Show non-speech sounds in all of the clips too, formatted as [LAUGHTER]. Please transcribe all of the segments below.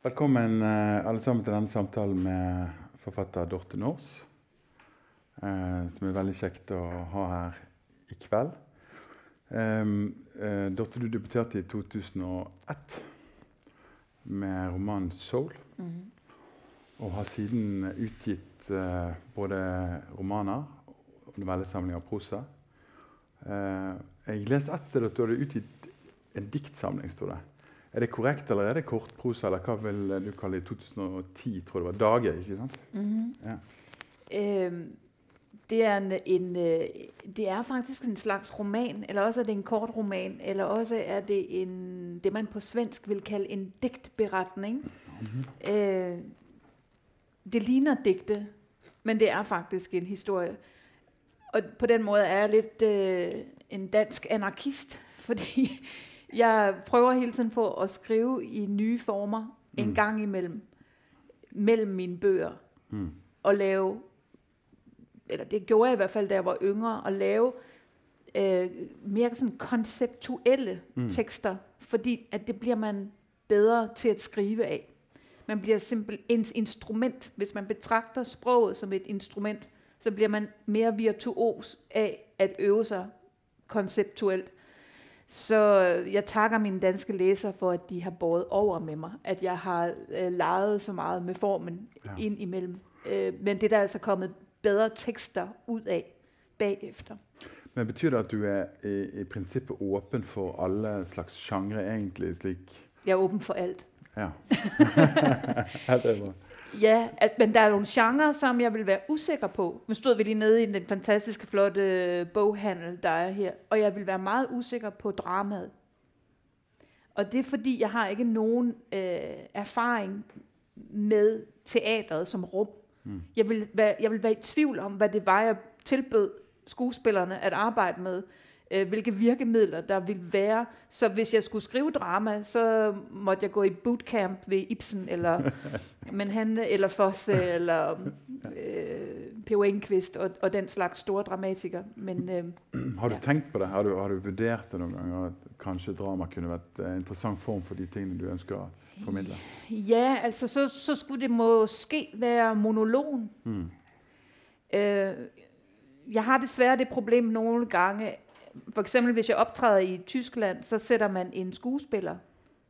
Velkommen eh, alle sammen til denne samtalen med forfatter Dorte Nors. Eh, som er veldig kjekt å ha her i kveld. Eh, Dorte, du debuterte i 2001 med romanen 'Soul'. Og har siden utgitt både romaner og novellesamlinger og prosa. Jeg leste et sted at du hadde utgitt en diktsamling. står det. Er det korrekt, eller er det kortprosa? Eller hva vil du kalle det? I 2010, tror jeg det var. Dager, ikke sant? Ja. Øhm, det, er en, en, øh, det er faktisk en slags roman, eller også er det en kort roman, eller også er det en, det, man på svensk vil kalde en digtberetning. Øh, det ligner digte, men det er faktisk en historie. Og på den måde er jeg lidt øh, en dansk anarkist, [LAUGHS] fordi jeg prøver hele tiden på at skrive i nye former en Mm. gang imellem, mellem mine bøger, Mm. og lave, eller det gjorde jeg i hvert fald, da jeg var yngre, at lave øh, mere sådan konceptuelle mm. tekster, fordi at det bliver man bedre til at skrive af. Man bliver simpelthen ens instrument. Hvis man betragter sproget som et instrument, så bliver man mere virtuos af at øve sig konceptuelt. Så øh, jeg takker mine danske læsere for, at de har båret over med mig, at jeg har øh, leget så meget med formen Ja. ind imellem. Øh, men det er der altså kommet bedre tekster ud af bagefter. Men Betyr det at du er i, i prinsippet åpen for alle slags sjangre, egentlig? slik? Jeg er åben for alt. Ja. [LAUGHS] ja det er bra. Ja, at, men der er nogle genrer, som jeg vil være usikker på. Nu stod vi lige nede i den fantastiske, flotte boghandel, der er her. Og jeg vil være meget usikker på dramaet. Og det er fordi, jeg har ikke nogen øh, erfaring med teatret som rum. Mm. Jeg, vil være, jeg vil være i tvivl om, hvad det var, jeg tilbød skuespillerne at arbejde med. Øh, hvilke virkemidler der ville være. Så hvis jeg skulle skrive drama, så måtte jeg gå i bootcamp ved Ibsen, eller [LAUGHS] men han, eller Fosse, eller øh, P.O. Enquist, og, og den slags store dramatikere. Men øh, Har du Ja. tenkt på det? Har du, har du vurdert det noen ganger? At kanskje drama kunne vært en interessant form for de tingene du ønsker å formidle? ja, altså så, så skulle det måske være monologen. Mm. Øh, jeg har desværre det problem nogle gange, for eksempel hvis jeg optræder i Tyskland, så sætter man en skuespiller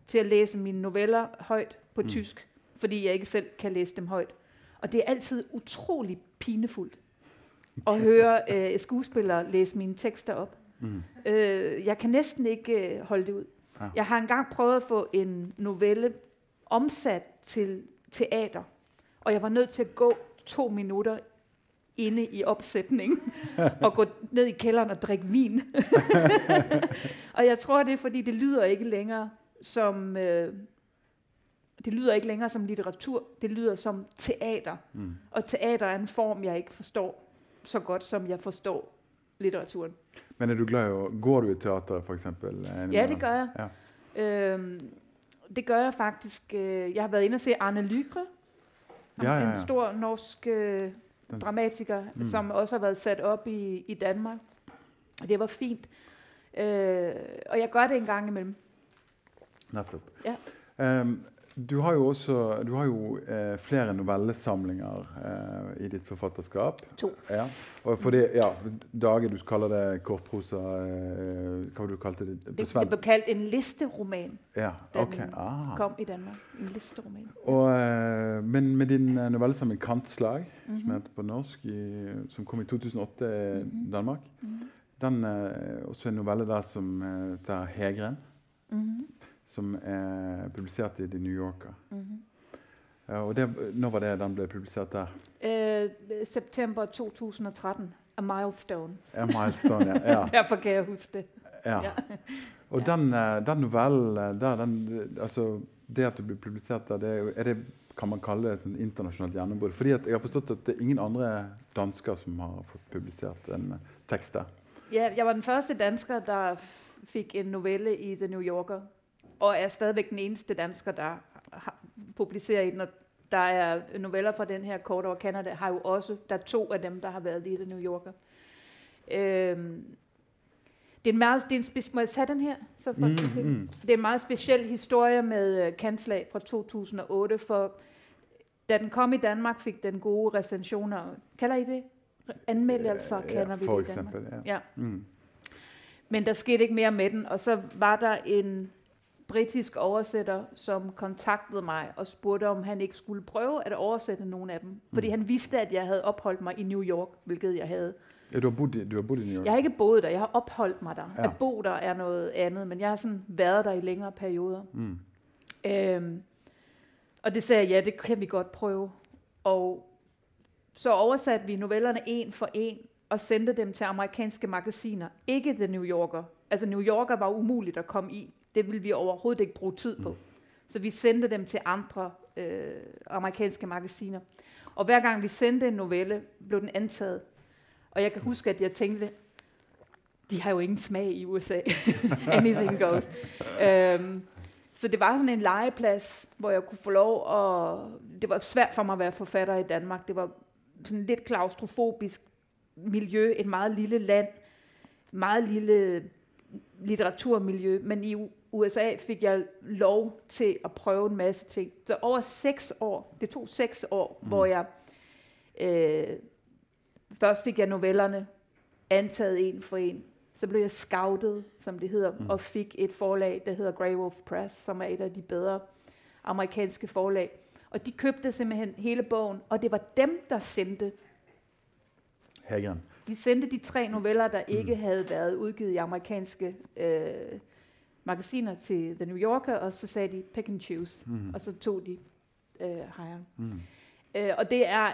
til at læse mine noveller højt på Mm. tysk, fordi jeg ikke selv kan læse dem højt. Og det er altid utrolig pinefuldt at høre øh, skuespillere læse mine tekster op. Mm. Øh, jeg kan næsten ikke øh, holde det ud. Ja. Jeg har engang prøvet at få en novelle omsat til teater, og jeg var nødt til at gå to minutter inde i opsætningen [LAUGHS] og gå ned i kælderen og drikke vin. [LAUGHS] og jeg tror, det er, fordi det lyder ikke længere som... Øh, det lyder ikke længere som litteratur, det lyder som teater. Mm. Og teater er en form, jeg ikke forstår så godt, som jeg forstår litteraturen. Men er du glad i Går du i teater, for eksempel? Ja, det gør jeg. Ja. Øhm, det gør jeg faktisk. Øh, jeg har været inde og se Arne Lygre, Ja, ja, ja. en stor norsk øh, dramatiker, Mm. som også har været sat op i, i Danmark. Og det var fint. Øh, og jeg gør det en gang imellem. Nettopp. Ja. Ehm, du har jo også du har jo eh, flere novellesamlinger eh, i ditt forfatterskap. To. Ja. Og fordi, ja, Dage, du kaller det kortprosa eh, Hva var det du kalte det på Det, det blev kaldt en listeroman, Ja, den ok. Ah. kom i Danmark. En listeroman. Og, eh, men med din eh, novellesamling 'Kantslag', som Mhm. heter på norsk, i, som kom i 2008 i Mhm. Danmark Mhm. Den eh, også en novelle der som heter 'Hegren', Mhm. Som er publisert i The New Yorker. Mhm. Ja, og det, når var det den ble publisert der? Øh, september 2013. A milestone. Ja, Milestone, ja. ja, [LAUGHS] Derfor kan jeg huske det. ja. Ja. Og den, eh, den novellen der, den, altså, Det at det blir publisert der, det er, er det, kan man kalle det et sånn internasjonalt gjennombrudd? Fordi at jeg har forstått at det er ingen andre dansker som har fått publisert en tekst der. Ja, jeg var den første dansker, der fik en novelle i The New Yorker, og er stadigvæk den eneste dansker, der har, publicerer i den. Og der er noveller fra den her kort over Canada, har jo også, der er to af dem, der har været i The New Yorker. Øhm, Det er en meget, det er en speci- må jeg tage den her, så folk kan se? mm. Det er en meget speciel historie med uh, Kanslag fra 2008, for da den kom i Danmark, fik den gode recensioner. Kalder I det? Anmeldelser Ja, kalder vi for det i Danmark. eksempel, ja. Ja. Mm. Men der skete ikke mere med den, og så var der en britisk oversætter, som kontaktede mig og spurgte, om han ikke skulle prøve at oversætte nogle af dem. Fordi Mm. han vidste, at jeg havde opholdt mig i New York, hvilket jeg havde. Ja, du har boet i, du har boet i New York? Jeg har ikke boet der, jeg har opholdt mig der. Ja. At bo der er noget andet, men jeg har sådan været der i længere perioder. Mm. Øhm, og det sagde jeg, ja, det kan vi godt prøve. Og så oversatte vi novellerne en for en, og sendte dem til amerikanske magasiner. Ikke The New Yorker. Altså New Yorker var umuligt at komme i. Det ville vi overhovedet ikke bruge tid på. Mm. Så vi sendte dem til andre øh, amerikanske magasiner. Og hver gang vi sendte en novelle, blev den antaget. Og jeg kan huske, at jeg tænkte, de har jo ingen smag i USA. [LAUGHS] Anything goes. Øhm, så det var sådan en legeplads, hvor jeg kunne få lov at... Det var svært for mig at være forfatter i Danmark. Det var sådan lidt klaustrofobisk miljø, et meget lille land, meget lille litteraturmiljø, men i USA fik jeg lov til at prøve en masse ting. Så over seks år, det tog seks år, mm. hvor jeg øh, først fik jeg novellerne antaget en for en. Så blev jeg scoutet, som det hedder, Mm. mm. og fik et forlag, der hedder Grey Wolf Press, som er et af de bedre amerikanske forlag. Og de købte simpelthen hele bogen, og det var dem, der sendte. Hegren. De sendte de tre noveller, der Mm. ikke havde været udgivet i amerikanske øh, magasiner til The New Yorker, og så sagde de pick and choose, Mm. og så tog de øh, hejren. Mm. Øh, og det er,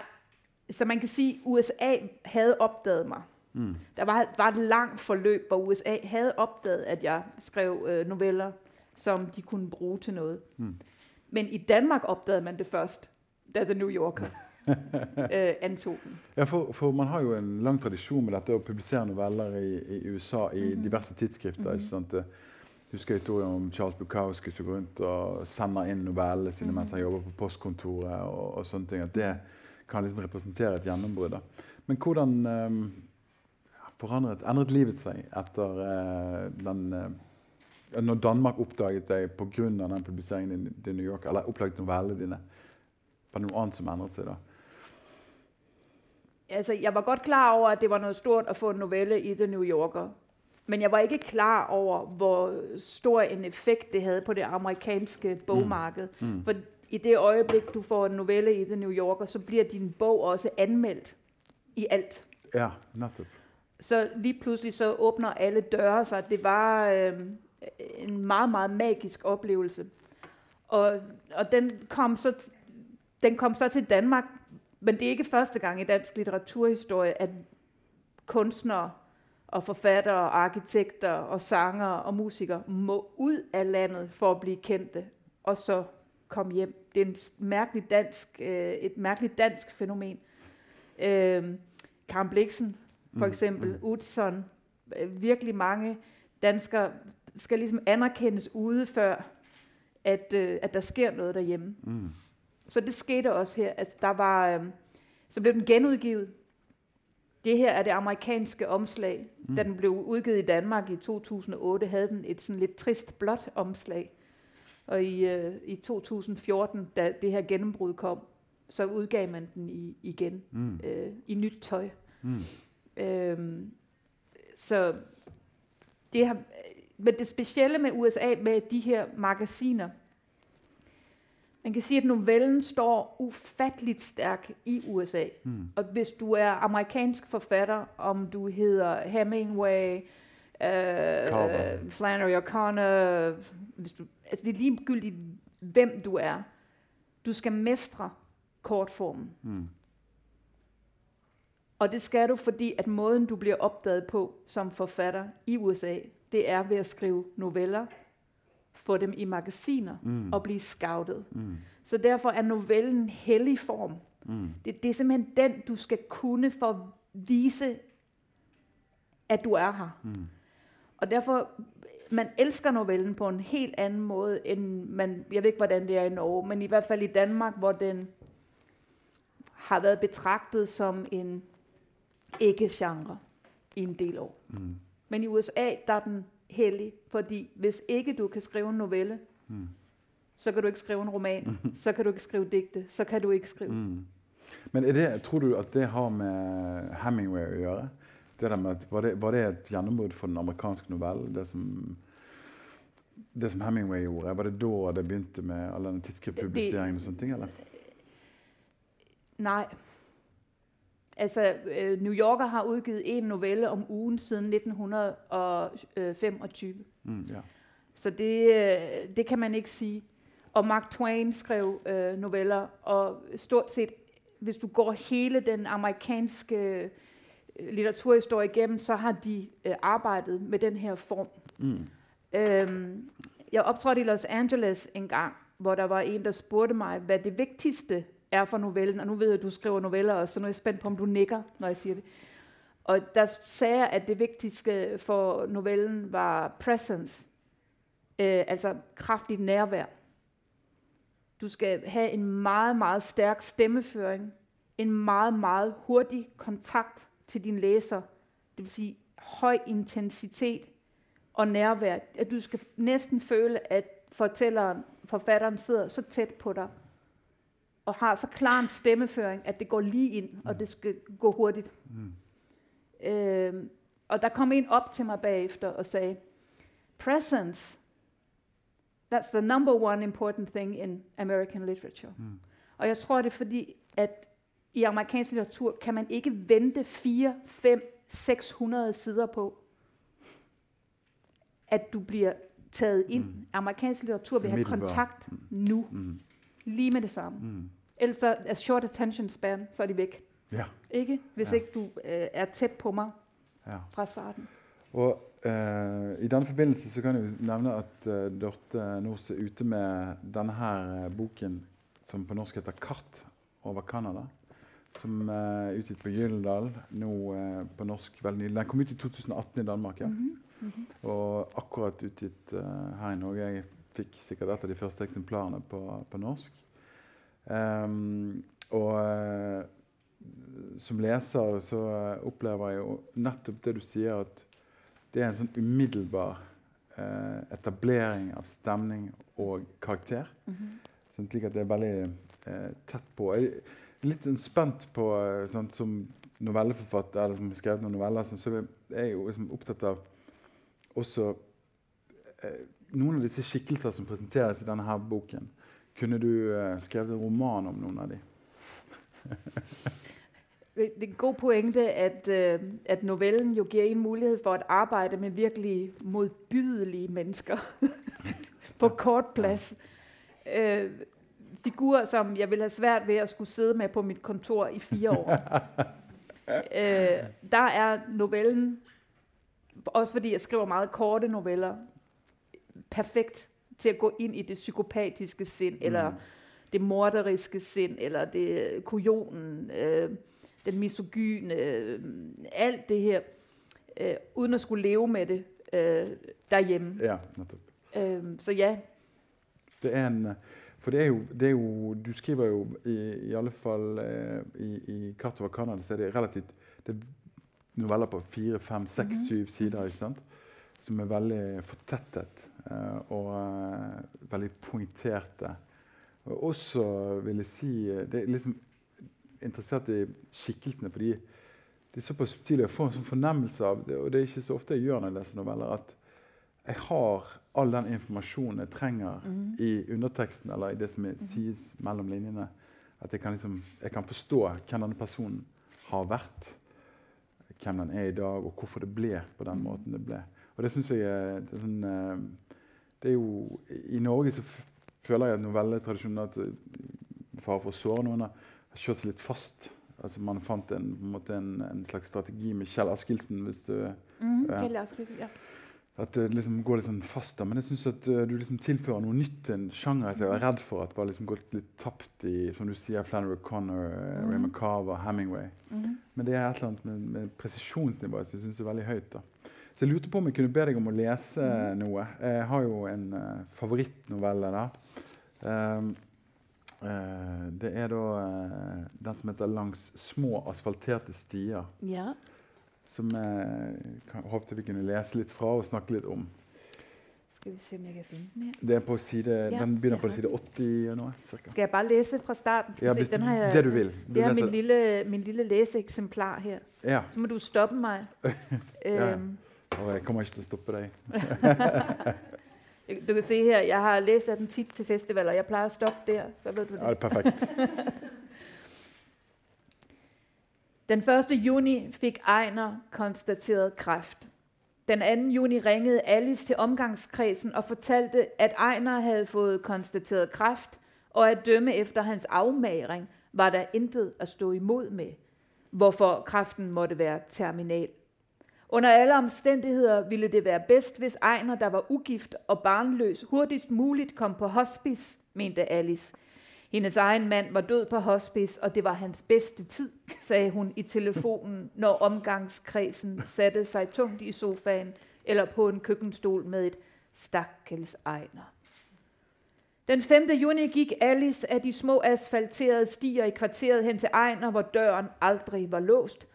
så man kan sige, USA havde opdaget mig. Mm. Der var, var et langt forløb, hvor USA havde opdaget, at jeg skrev øh, noveller, som de kunne bruge til noget. Mm. Men i Danmark opdagede man det først, da The New Yorker [LAUGHS] øh, antog den. Ja, for, for man har jo en lang tradisjon med dette å publisere noveller i, i USA i Mhm. diverse tidsskrifter. Mhm. ikke sant? Husker historien om Charles Bukowski som går rundt og sender inn novellene sine mens han Mhm. jobber på postkontoret. og, og sånne ting. At det kan liksom representere et gjennombrudd. Men hvordan um, forandret, endret livet seg etter eh, den eh, Når Danmark oppdaget deg pga. den publiseringen i, i New York, eller oppdaget novellene dine? Var det noe annet som endret seg da? Altså, jeg var godt klar over, at det var noget stort at få en novelle i The New Yorker. Men jeg var ikke klar over, hvor stor en effekt det havde på det amerikanske bogmarked. Mm. For i det øjeblik, du får en novelle i The New Yorker, så bliver din bog også anmeldt i alt. Ja, nettopp. Så lige pludselig så åbner alle døre sig. Det var øh, en meget, meget magisk oplevelse. Og, og den, kom så den kom så til Danmark, men det er ikke første gang i dansk litteraturhistorie, at kunstnere og forfattere og arkitekter og sangere og musikere må ud af landet for at blive kendte, og så komme hjem. Det er en mærkelig dansk, øh, et mærkeligt dansk fænomen. Øh, Karen Bliksen, for Mm, eksempel, mm. Utzon, øh, virkelig mange danskere skal ligesom anerkendes ude før, at, øh, at der sker noget derhjemme. Mm. Så det skete også her. Altså, der var, øh, så blev den genudgivet. Det her er det amerikanske omslag. Mm. Da den blev udgivet i Danmark i 2008, havde den et sådan lidt trist blåt omslag. Og i, øh, i 2014, da det her gennembrud kom, så udgav man den i, igen Mm. øh, i nyt tøj. Mm. Øhm, så det har, men det specielle med USA, med de her magasiner, man kan sige, at novellen står ufatteligt stærk i USA. Mm. Og hvis du er amerikansk forfatter, om du hedder Hemingway, øh, Carver. Flannery O'Connor, hvis du, altså det er ligegyldigt, hvem du er. Du skal mestre kortformen. Mm. Og det skal du, fordi at måden, du bliver opdaget på som forfatter i USA, det er ved at skrive noveller, få dem i magasiner Mm. og blive scoutet. Mm. Så derfor er novellen en hellig form. Mm. Det, det er simpelthen den, du skal kunne for at vise, at du er her. Mm. Og derfor, man elsker novellen på en helt anden måde, end man, jeg ved ikke, hvordan det er i Norge, men i hvert fald i Danmark, hvor den har været betragtet som en ikke-genre i en del år. Mm. Men i USA, der er den hellig, fordi hvis ikke du kan skrive en novelle, Mm. så kan du ikke skrive en roman, [LAUGHS] så kan du ikke skrive digte, så kan du ikke skrive. Mm. Men er det, tror du at det har med Hemingway å gjøre? Det der med at, var, det, var det et gjennombrudd for den amerikanske novellen? Det som, det som Hemingway gjorde? Var det da det begynte med all denne tidsskriftpubliseringen og sånne ting? eller? Nej. Altså, øh, New Yorker har udgivet en novelle om ugen siden 1925. Mm, ja. Så det, øh, det kan man ikke sige. Og Mark Twain skrev øh, noveller, og stort set, hvis du går hele den amerikanske øh, litteraturhistorie igennem, så har de øh, arbejdet med den her form. Mm. Øhm, jeg optrådte i Los Angeles en gang, hvor der var en, der spurgte mig, hvad det vigtigste er for novellen. Og nu ved jeg, at du skriver noveller også, så nu er jeg spændt på, om du nikker, når jeg siger det. Og der sagde jeg, at det vigtigste for novellen var presence. Øh, altså kraftigt nærvær. Du skal have en meget, meget stærk stemmeføring. En meget, meget hurtig kontakt til din læser. Det vil sige høj intensitet og nærvær. At du skal næsten føle, at fortælleren, forfatteren sidder så tæt på dig, og har så klar en stemmeføring, at det går lige ind, og det skal gå hurtigt. Mm. Øhm, og der kom en op til mig bagefter og sagde, presence, that's the number one important thing in American literature. Mm. Og jeg tror, det er fordi, at i amerikansk litteratur kan man ikke vente 4, 5, 600 sider på, at du bliver taget ind. Mm. Mm. Amerikansk litteratur vil have kontakt nu, Mm. Lige med det samme. Mm. Ellers så er short attention span, så er de væk. Ja. Ikke? Hvis Ja. ikke du øh, er tæt på mig ja. fra starten. Og eh, I denne forbindelse så kan jeg jo nevne at eh, Dorte Nors er ute med denne her eh, boken som på norsk heter 'Kart over Canada'. Som eh, er utgitt på Gyldendal nå eh, på norsk veldig nylig. Den kom ut i 2018 i Danmark. ja. Mhm, mhm. Og akkurat utgitt eh, her i Norge. Jeg fikk sikkert et av de første eksemplarene på, på norsk. Ehm, og eh, som leser så opplever jeg jo nettopp det du sier, at det er en sånn umiddelbar eh, etablering av stemning og karakter. Mhm. Sånn slik at det er veldig eh, tett på. Jeg er litt sånn spent på eh, sånn, Som novelleforfatter eller som har skrevet noen noveller, sånn, så er jeg jo liksom opptatt av også eh, noen av disse skikkelser som presenteres i denne her boken. Kunne du skrevet en roman om noen av de? [LAUGHS] Det er en god pointe, at, øh, at novellen jo giver en mulighed for at arbejde med virkelig modbydelige mennesker [LAUGHS] på kort plads. Øh, figurer, som jeg ville have svært ved at skulle sidde med på mit kontor i fire år. [LAUGHS] øh, der er novellen, også fordi jeg skriver meget korte noveller, perfekt til at gå ind i det psykopatiske sind, eller Mm. det morderiske sind, eller det kujonen, øh, den misogyne, øh, alt det her, øh, uden at skulle leve med det øh, derhjemme. Ja, nettopp. Øh, så ja, Det er en, eh, for det er jo, det er jo Du skriver jo i, i alle fall eh, i, i 'Kart over Canada' så er det relativt det er noveller på fire, fem, seks, Mhm. syv sider ikke sant? som er veldig fortettet og eh, veldig poengterte. Og også, vil jeg si eh, Det er liksom interessert i skikkelsene, fordi de er såpass subtile. Jeg får en sånn fornemmelse av det, og det er ikke så ofte jeg gjør når jeg leser noveller, at jeg har all den informasjonen jeg trenger Mhm. i underteksten eller i det som er, sies mellom linjene. At jeg kan, liksom, jeg kan forstå hvem denne personen har vært, hvem den er i dag, og hvorfor det ble på den Mhm. måten det ble. Og det synes jeg er, det er sånn eh, det er jo, I Norge så føler jeg at novelletradisjonen at eh, Fare for å såre noen har kjørt seg litt fast. Altså Man fant en, på en, måte en, en slags strategi med Kjell Askildsen. hvis du mm, Ja. Kjell Askild, ja. at det liksom går litt sånn fast der. Men jeg syns at eh, du liksom tilfører noe nytt til en sjanger jeg er redd for at bare liksom gått litt tapt i som du sier, Flannery O'Connor, uh, Mhm. Raymond Carver, Hemingway. Mhm. Men det er et eller annet med, med presisjonsnivået som jeg syns er veldig høyt. da. Så jeg lurte på om jeg kunne be deg om å lese Mhm. noe. Jeg har jo en uh, favorittnovelle der. Um, eh, det er da eh, den som heter 'Langs små asfalterte stier'. Ja. som jeg kan, håpte vi kunne lese litt fra og snakke litt om. Skal vi se, om jeg kan finde den her. Det er på side, Ja, den begynner på side 80 og noe. Cirka. Skal jeg bare læse fra starten? Ja, hvis den har jeg, det du vil. Du det er min lille, min lille læseeksemplar her. Ja, Så må du stoppe mig. [LAUGHS] Ja. Og jeg kommer ikke til å stoppe deg. [LAUGHS] du kan se her, jeg har læst af den tit til festivaler. Jeg plejer at stoppe der, så ved du det. Ja, det er perfekt. [LAUGHS] Den 1. juni fik Ejner konstateret kræft. Den 2. juni ringede Alice til omgangskredsen og fortalte, at Ejner havde fået konstateret kræft, og at dømme efter hans afmagring var der intet at stå imod med, hvorfor kræften måtte være terminal. Under alle omstændigheder ville det være bedst, hvis Ejner, der var ugift og barnløs, hurtigst muligt kom på hospice, mente Alice. Hendes egen mand var død på hospice, og det var hans bedste tid, sagde hun i telefonen, når omgangskredsen satte sig tungt i sofaen eller på en køkkenstol med et stakkels Ejner. Den 5. juni gik Alice af de små asfalterede stier i kvarteret hen til Ejner, hvor døren aldrig var låst.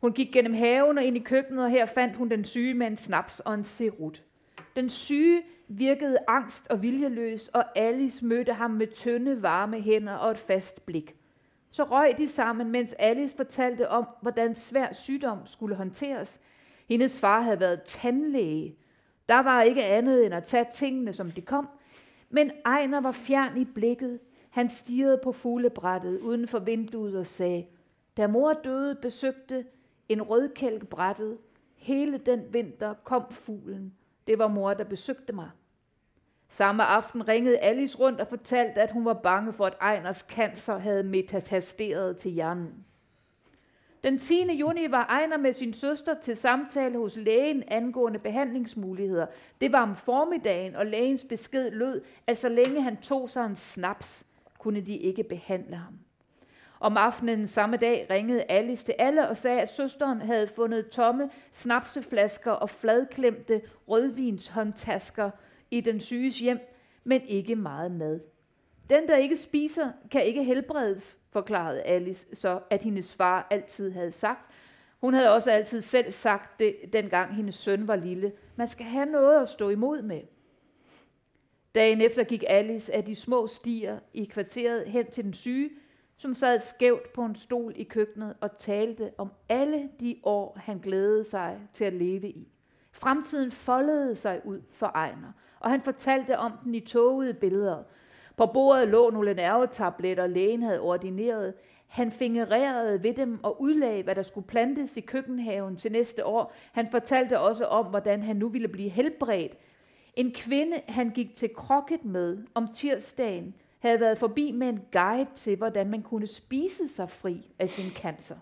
Hun gik gennem haven og ind i køkkenet, og her fandt hun den syge med en snaps og en serut. Den syge virkede angst og viljeløs, og Alice mødte ham med tynde, varme hænder og et fast blik. Så røg de sammen, mens Alice fortalte om, hvordan svær sygdom skulle håndteres. Hendes far havde været tandlæge. Der var ikke andet end at tage tingene, som de kom. Men Ejner var fjern i blikket. Han stirrede på fuglebrættet uden for vinduet og sagde, da mor døde, besøgte en rødkælk brættede. Hele den vinter kom fuglen. Det var mor, der besøgte mig. Samme aften ringede Alice rundt og fortalte, at hun var bange for, at Ejners cancer havde metastaseret til hjernen. Den 10. juni var Ejner med sin søster til samtale hos lægen angående behandlingsmuligheder. Det var om formiddagen, og lægens besked lød, at så længe han tog sig en snaps, kunne de ikke behandle ham. Om aftenen samme dag ringede Alice til alle og sagde, at søsteren havde fundet tomme snapseflasker og fladklemte rødvinshåndtasker i den syges hjem, men ikke meget mad. Den, der ikke spiser, kan ikke helbredes, forklarede Alice så, at hendes far altid havde sagt. Hun havde også altid selv sagt det, dengang hendes søn var lille. Man skal have noget at stå imod med. Dagen efter gik Alice af de små stier i kvarteret hen til den syge, som sad skævt på en stol i køkkenet og talte om alle de år, han glædede sig til at leve i. Fremtiden foldede sig ud for Ejner, og han fortalte om den i tågede billeder. På bordet lå nogle nervetabletter, lægen havde ordineret. Han fingererede ved dem og udlagde, hvad der skulle plantes i køkkenhaven til næste år. Han fortalte også om, hvordan han nu ville blive helbredt. En kvinde, han gik til krokket med om tirsdagen, havde været forbi med en guide til, hvordan man kunne spise sig fri af sin cancer.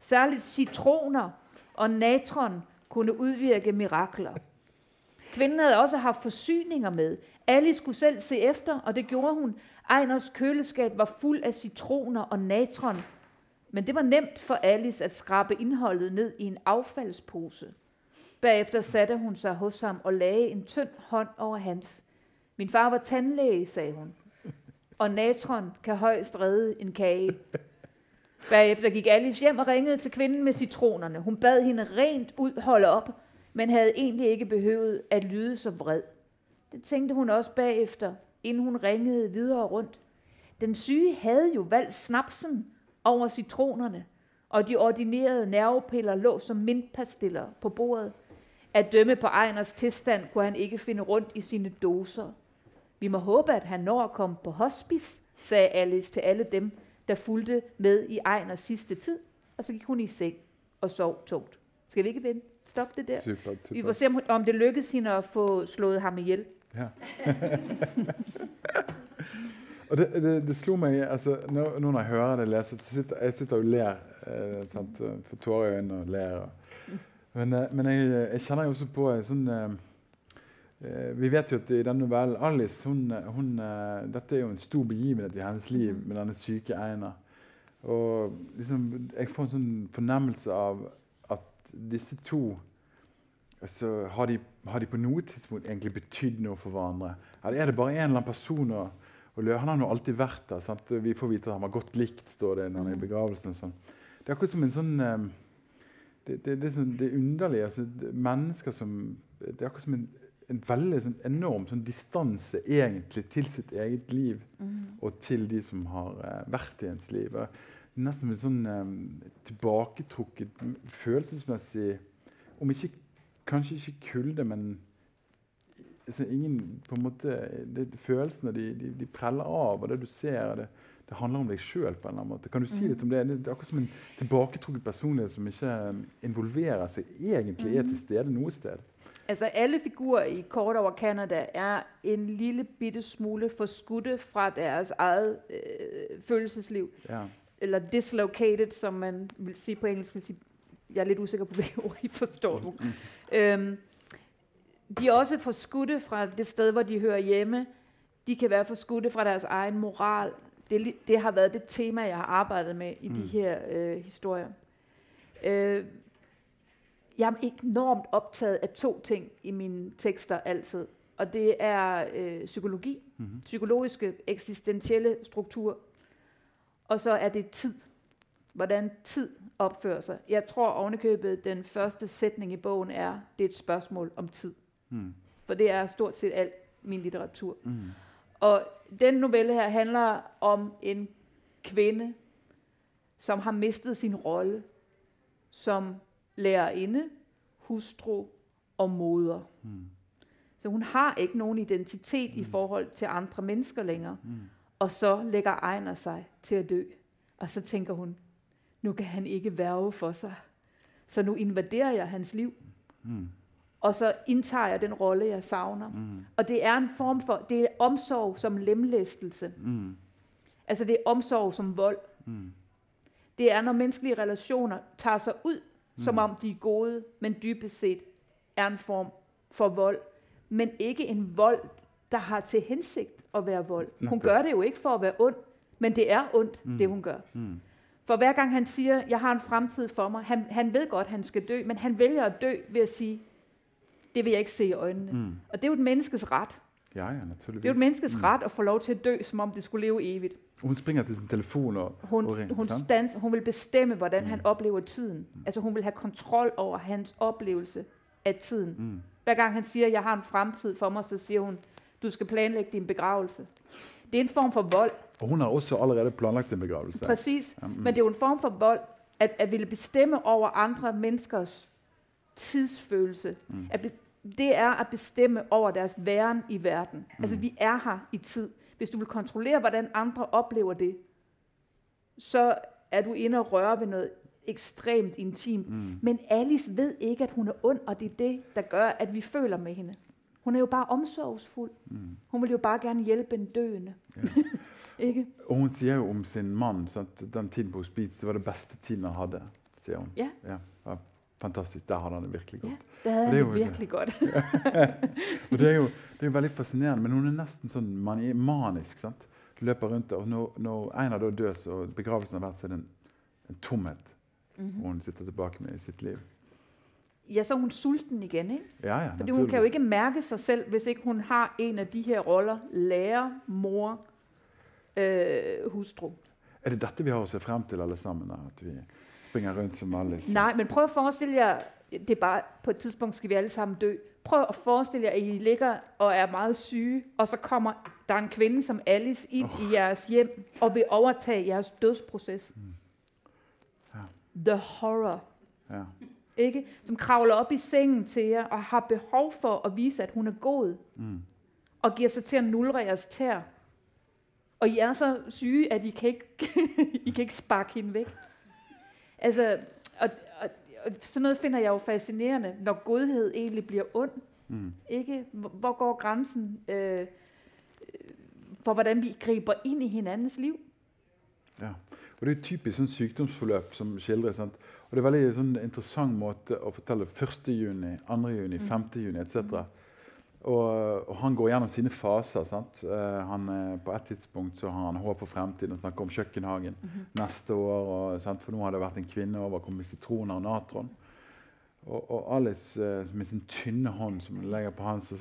Særligt citroner og natron kunne udvirke mirakler. Kvinden havde også haft forsyninger med. Alice skulle selv se efter, og det gjorde hun. Ejners køleskab var fuld af citroner og natron. Men det var nemt for Alice at skrabe indholdet ned i en affaldspose. Bagefter satte hun sig hos ham og lagde en tynd hånd over hans. Min far var tandlæge, sagde hun. Og natron kan højst redde en kage. [LAUGHS] Bagefter gik Alice hjem og ringede til kvinden med citronerne. Hun bad hende rent ud holde op, men havde egentlig ikke behøvet at lyde så vred. Det tænkte hun også bagefter, inden hun ringede videre rundt. Den syge havde jo valgt snapsen over citronerne, og de ordinerede nervepiller lå som mintpastiller på bordet. At dømme på Ejners tilstand kunne han ikke finde rundt i sine doser. Vi må håbe, at han når at komme på hospice, sagde Alice til alle dem, der fulgte med i Ejners sidste tid. Og så gik hun i seng og sov tungt. Skal vi ikke vente? Stop det der. Supert. Vi får se, om- det lykkes hende at få slået ham ihjel. Ja. [LAUGHS] og det, det, det slo meg altså, når, når jeg hører det lese, så sitter jeg sitter og ler. Eh, sant? og Får tårer i og ler. Og. Men, eh, men jeg, jeg kjenner jo også på en eh, eh, Vi vet jo at i denne novellen Alice hun, hun, eh, Dette er jo en stor begivenhet i hennes liv Mhm. med denne syke Einar. Og liksom, jeg får en sånn fornemmelse av at disse to altså, har, de, har de på noe tidspunkt egentlig betydd noe for hverandre? Eller er det bare en eller annen person? Og, og han har nå alltid vært der. Sant? Vi får vite at han var godt likt, står det når han er i Mhm. begravelsen. Sånn. Det er akkurat som en sånn eh, det, det, det, er sånn, det er underlig. Altså, det, mennesker som Det er akkurat som en, en veldig sånn, enorm sånn, distanse egentlig til sitt eget liv og til de som har eh, vært i ens liv. Nesten en sånn eh, tilbaketrukket følelsesmessig Om ikke kanskje ikke kulde, men altså, ingen på en måte, det, Følelsene de, de, de preller av, og det du ser det, det handler om deg sjøl. Kan du si litt om det? Det er akkurat som en tilbaketrukket personlighet som ikke eh, involverer seg egentlig er til stede noe sted. Altså alle figurer i Kort over Canada er en lille bitte smule forskudte fra deres eget øh, følelsesliv. Ja. Eller dislocated, som man vil sige på engelsk. Vil sige, jeg er lidt usikker på, [LAUGHS] hvilke ord I forstår nu. Øhm, de er også forskudte fra det sted, hvor de hører hjemme. De kan være forskudte fra deres egen moral. Det, det har været det tema, jeg har arbejdet med i mm. de her øh, historier. Øh, jeg er enormt optaget af to ting i mine tekster altid. Og det er øh, psykologi, Mhm. psykologiske eksistentielle struktur, og så er det tid. Hvordan tid opfører sig. Jeg tror ovenikøbet, den første sætning i bogen er, det er et spørgsmål om tid. Mm. For det er stort set alt min litteratur. Mm. Og den novelle her handler om en kvinde, som har mistet sin rolle som lærerinde, hustru og moder. Mm. Så hun har ikke nogen identitet i forhold til andre mennesker længere. Mm. Og så lægger Ejner sig til at dø. Og så tænker hun, nu kan han ikke værve for sig. Så nu invaderer jeg hans liv. Mm. Og så indtager jeg den rolle, jeg savner. Mm. Og det er en form for, det er omsorg som lemlæstelse. Mm. Altså det er omsorg som vold. Mm. Det er, når menneskelige relationer tager sig ud, som Mm. om de er gode, men dybest set er en form for vold. Men ikke en vold, der har til hensigt at være vold. Hun Netop. gør det jo ikke for at være ond, men det er ondt, Mm. det hun gør. Mm. For hver gang han siger, jeg har en fremtid for mig, han, han ved godt, han skal dø, men han vælger at dø ved at sige, det vil jeg ikke se i øjnene. Mm. Og det er jo et menneskes ret. Ja, ja, naturligvis. Det er jo et menneskes Mm. ret at få lov til at dø, som om det skulle leve evigt. Hun springer til sin telefon og, Hun, og ringer. hun, stans, hun vil bestemme, hvordan Mm. han oplever tiden. Altså hun vil have kontrol over hans oplevelse af tiden. Mm. Hver gang han siger, jeg har en fremtid for mig, så siger hun, du skal planlægge din begravelse. Det er en form for vold, Og hun har også allerede planlagt sin begravelse. præcis. Ja, mm. Men det er jo en form for vold, at, at ville bestemme over andre menneskers tidsfølelse. Mm. At det er at bestemme over deres væren i verden. Mm. Altså vi er her i tid. Hvis du vil kontrollere, hvordan andre oplever det, så er du inde og røre ved noget ekstremt intimt. Mm. Men Alice ved ikke, at hun er ond, og det er det, der gør, at vi føler med hende. Hun er jo bare omsorgsfuld. Mm. Hun vil jo bare gerne hjælpe en døende. Ja. [LAUGHS] ikke? Og hun sier jo om sin mann sant? den tiden på hospits det var det beste tiden han hadde. sier hun. Ja. ja. ja fantastisk. Der hadde han det virkelig godt. Det havde han det er det jo- virkelig godt. Og [LAUGHS] det er, jo, det er jo veldig fascinerende, men hun er nesten sånn mani manisk. sant? Løper rundt, og når, når Einar da dør, så begravelsen har vært, så er det en, en tomhet Mhm. hun sitter tilbake med i sitt liv. Ja, så er hun sulten igen, ikke? Ja, ja, Fordi hun kan jo ikke mærke sig selv, hvis ikke hun har en af de her roller. Lærer, mor, øh, hustru. Er det dette vi har å se frem til, alle sammen? At vi springer rundt som Alice? Nej, men prøv at forestille jer, det er bare, på et tidspunkt skal vi alle sammen dø. Prøv at forestille jer, at I ligger og er meget syge, og så kommer der en kvinde som Alice ind oh. i jeres hjem, og vil overtage jeres dødsproces. Mm. Ja. The horror. Ja. Ikke? Som kravler op i sengen til jer, og har behov for at vise, at hun er god, Mm. og giver sig til at nulre jeres tær. Og I er så syge, at I kan ikke, [LAUGHS] I kan ikke sparke hende væk. Altså, og, og, og sådan noget finder jeg jo fascinerende, når godhed egentlig bliver ond. Mm. Ikke? Hvor går grænsen øh, for, hvordan vi griber ind i hinandens liv? Ja. Og det er et typisk sånn sykdomsforløp som skildres. sant? Og det er veldig sånn interessant måte å fortelle 1. juni, 2. juni, Mm. 5. juni etc. Og, og han går gjennom sine faser. sant? Eh, han, på et tidspunkt så har han håp for fremtiden og snakker om kjøkkenhagen neste år. Og, sant? For nå har det vært en kvinne over, kommet med sitroner og natron. Og, og Alice eh, med sin tynne hånd som legger på han, så,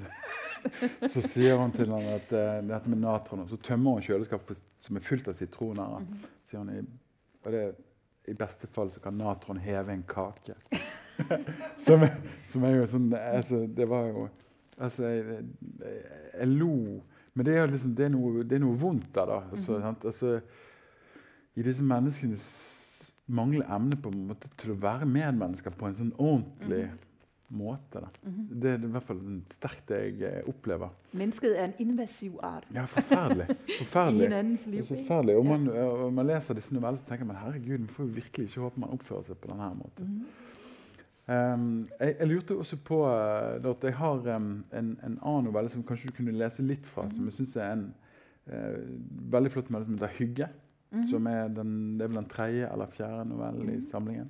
[LAUGHS] så sier hun til han at eh, dette med natron Og så tømmer hun kjøleskapet som er fullt av sitroner. Mhm. sier hun. i- Og det i beste fall så kan natron heve en kake. [LAUGHS] som, som er jo sånn altså, Det var jo Altså, jeg, jeg, jeg lo Men det er jo liksom det er noe, det er noe vondt der, da. Altså, Mhm. sant? altså, I disse menneskenes manglende evne på en måte til å være medmennesker på en sånn ordentlig måte. Da. Mhm. Det er i hvert fall sterkt det jeg opplever. Mennesket er en invasiv art Ja, forferdelig. [LAUGHS] i Forferdelig. hinandens Det liv. er så ikke? forferdelig. Og man, og man leser disse novellene så tenker man herregud, man får jo virkelig ikke håpe man oppfører seg på denne måten. Mhm. Um, jeg, jeg lurte også på uh, da, at jeg har um, en, en annen novelle som kanskje du kunne lese litt fra, som jeg syns er en uh, veldig flott novelle som heter 'Hygge'. Mhm. Som er den, det er vel den tredje eller fjerde novellen i Mhm. samlingen.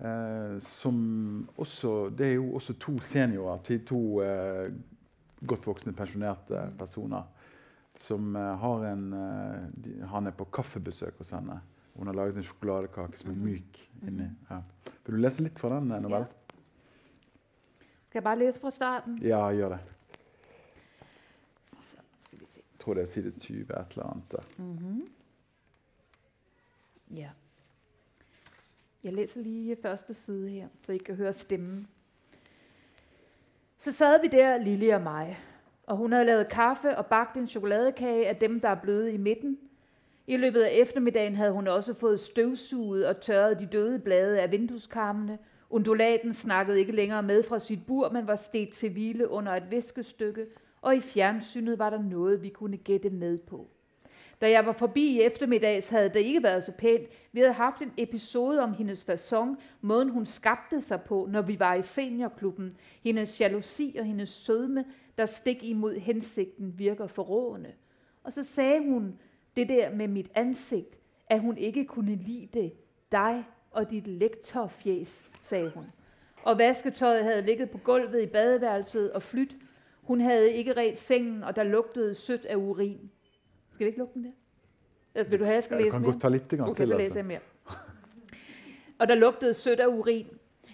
Eh, som også Det er jo også to seniorer, til to eh, godt voksne, pensjonerte Mhm. personer. Som eh, har en de, Han er på kaffebesøk hos henne. Hun har laget en sjokoladekake som er Mhm. myk inni. Mhm. Ja. Vil du lese litt fra den novellen? Skal jeg bare læse fra starten? Ja, gjør det. Så skal vi se. Jeg tror det er side 20, et eller annet. der. Mhm. Ja. Jeg læser lige første side her, så I kan høre stemmen. Så sad vi der, Lille og mig, og hun havde lavet kaffe og bagt en chokoladekage af dem, der er bløde i midten. I løbet af eftermiddagen havde hun også fået støvsuget og tørret de døde blade af vindueskarmene. Undulaten snakkede ikke længere med fra sit bur, men var stedt til hvile under et viskestykke, og i fjernsynet var der noget, vi kunne gætte med på. Da jeg var forbi i eftermiddags, havde det ikke været så pænt. Vi havde haft en episode om hendes façon, måden hun skabte sig på, når vi var i seniorklubben. Hendes jalousi og hendes sødme, der stik imod hensigten, virker forrådende. Og så sagde hun det der med mit ansigt, at hun ikke kunne lide det. Dig og dit lektorfjes, sagde hun. Og vasketøjet havde ligget på gulvet i badeværelset og flyt. Hun havde ikke ret sengen, og der lugtede sødt af urin. Skal vi ikke lukke den der? Øh, Vil du have, jeg skal Jeg læse kan mere? godt ta litt grann Okay, til. så Altså. læser jeg mere. Og der lugtede sødt af urin.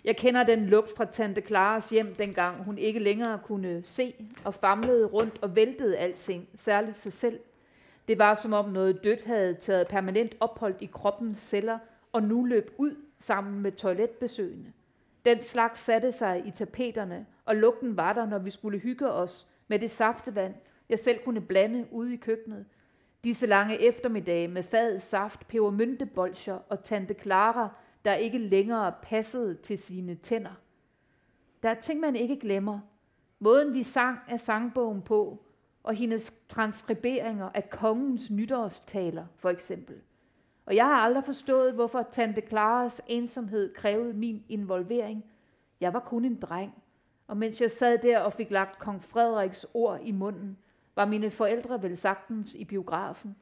Jeg kender den lugt fra tante Klares hjem, dengang hun ikke længere kunne se og famlede rundt og væltede alting, særligt sig selv. Det var som om noget dødt havde taget permanent ophold i kroppens celler og nu løb ud sammen med toiletbesøgende. Den slags satte sig i tapeterne, og lugten var der, når vi skulle hygge os med det saftevand, jeg selv kunne blande ude i køkkenet. Disse lange eftermiddage med fad saft, pebermyntebolcher og tante Clara, der ikke længere passede til sine tænder. Der er ting, man ikke glemmer. Måden vi sang af sangbogen på, og hendes transkriberinger af kongens nytårstaler, for eksempel. Og jeg har aldrig forstået, hvorfor tante Claras ensomhed krævede min involvering. Jeg var kun en dreng, og mens jeg sad der og fik lagt kong Frederiks ord i munden, var mine forældre vel sagtens i biografen.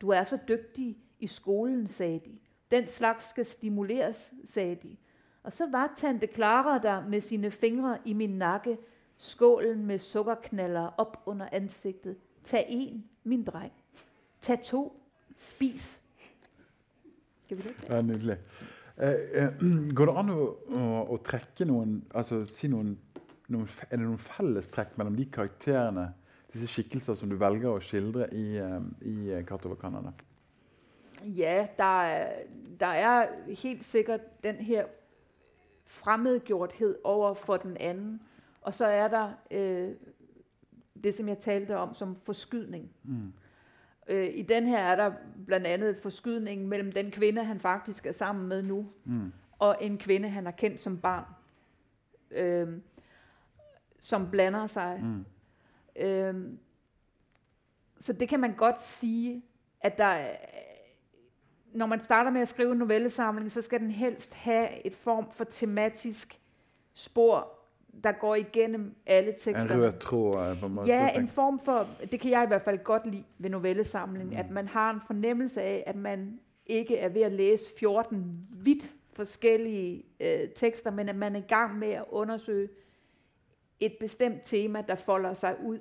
Du er så dygtig i skolen, sagde de. Den slags skal stimuleres, sagde de. Og så var tante Clara der med sine fingre i min nakke, skålen med sukkerknaller op under ansigtet. Tag en, min dreng. Tag to. Spis. Skal vi det? Ja, nydelig. Eh, eh, [CLEARS THROAT] går det an å, å, å trekke noen altså si noen, noen Er det noen fellestrekk mellom de karakterene, disse skikkelser som du velger å skildre i, eh, i eh, 'Katt over Canada'? Ja, der er, der er helt sikkert den her fremmedgjorthed over for den anden. Og så er der øh, det, som jeg talte om som forskydning. Mm. Øh, I den her er der blandt andet forskydningen mellem den kvinde, han faktisk er sammen med nu, Mm. og en kvinde, han har kendt som barn, øh, som blander sig. Mm. Øh, så det kan man godt sige, at der er, når man starter med at skrive en novellesamling, så skal den helst have et form for tematisk spor, der går igennem alle En teksterne. rød tråd? på en måte? Ja, en form for, det kan jeg i hvert fald godt lide ved novellesamling, Mm. at man har en fornemmelse af, at man ikke er ved at læse 14 vidt forskellige øh, tekster, men at man er i gang med at undersøge et bestemt tema, der folder sig ud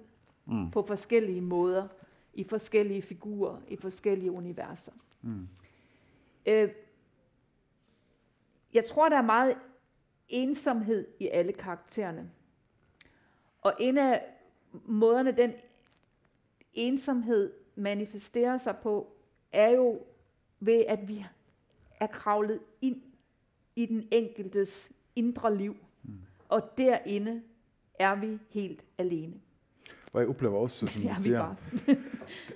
Mm. på forskellige måder, i forskellige figurer, i forskellige universer. Mm. Øh, jeg tror, der er meget ensomhed i alle karaktererne. Og en af måderne, den ensomhed manifesterer sig på, er jo ved, at vi er kravlet ind i den enkeltes indre liv. Mm. Og derinde er vi helt alene. Og jeg oplever også, som du bare.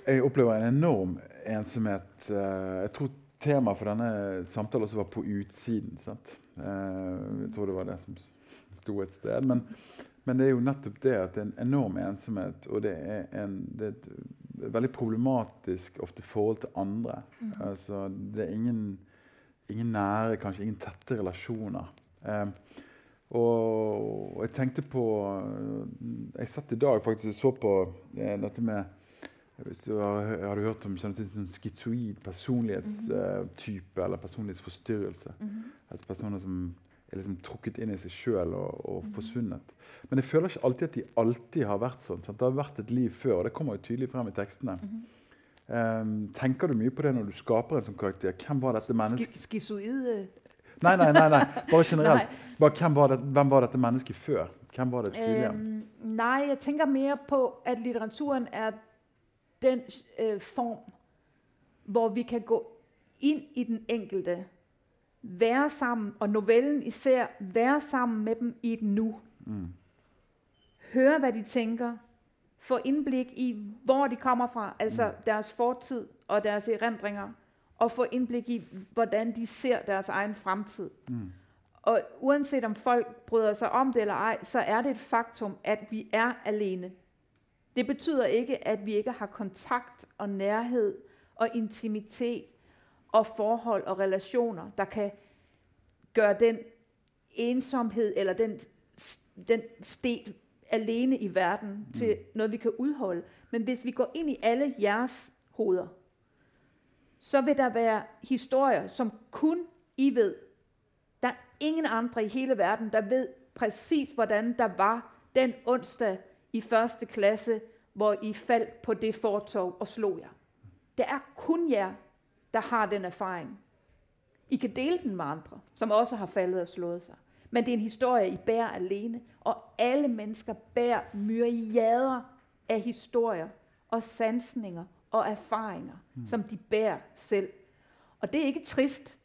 [LAUGHS] jeg opplever en enorm ensomhet. Eh, Jeg tror temaet for denne samtalen også var på utsiden. sant? Eh, Jeg tror det var det som s- sto et sted. Men, men det er jo nettopp det at det er en enorm ensomhet, og det er, en, det er et veldig problematisk ofte forhold til andre. Altså, det er ingen, ingen nære, kanskje ingen tette relasjoner. Eh, og, og jeg tenkte på eh, Jeg satt i dag faktisk og så på eh, dette med hvis du har, har du hørt om kjenner til sånn schizoid personlighetstype eller personlighetsforstyrrelse. Altså personer som er liksom trukket inn i seg sjøl og, og forsvunnet. Men jeg føler ikke alltid at de alltid har vært sånn. Sant? Det har vært et liv før, og det kommer jo tydelig frem i tekstene. Ehm, tenker du mye på det når du skaper en sånn karakter? Hvem var dette mennesket? Sk- Skizoide Nei, nei, nei, nei. bare generelt. [LAUGHS] Nej. Bare, hvem, var det, hvem var dette mennesket før? Hvem var det tidligere? Øhm, nej, jeg tænker mere på, at litteraturen er den øh, form, hvor vi kan gå ind i den enkelte, være sammen, og novellen især, være sammen med dem i et nu. Mm. Høre, hvad de tænker, få indblik i, hvor de kommer fra, altså mm. deres fortid og deres erindringer, og få indblik i, hvordan de ser deres egen fremtid. Mm. Og uanset om folk bryder sig om det eller ej, så er det et faktum, at vi er alene. Det betyder ikke, at vi ikke har kontakt og nærhed og intimitet og forhold og relationer, der kan gøre den ensomhed eller den, den sted alene i verden til noget, vi kan udholde. Men hvis vi går ind i alle jeres hoveder, så vil der være historier, som kun I ved. Der er ingen andre i hele verden, der ved præcis, hvordan der var den onsdag i første klasse, hvor I faldt på det fortog og slog jer. Det er kun jer, der har den erfaring. I kan dele den med andre, som også har faldet og slået sig. Men det er en historie, I bærer alene, og alle mennesker bærer myriader af historier og sansninger og erfaringer, mm. som de bærer selv. Og det er ikke trist,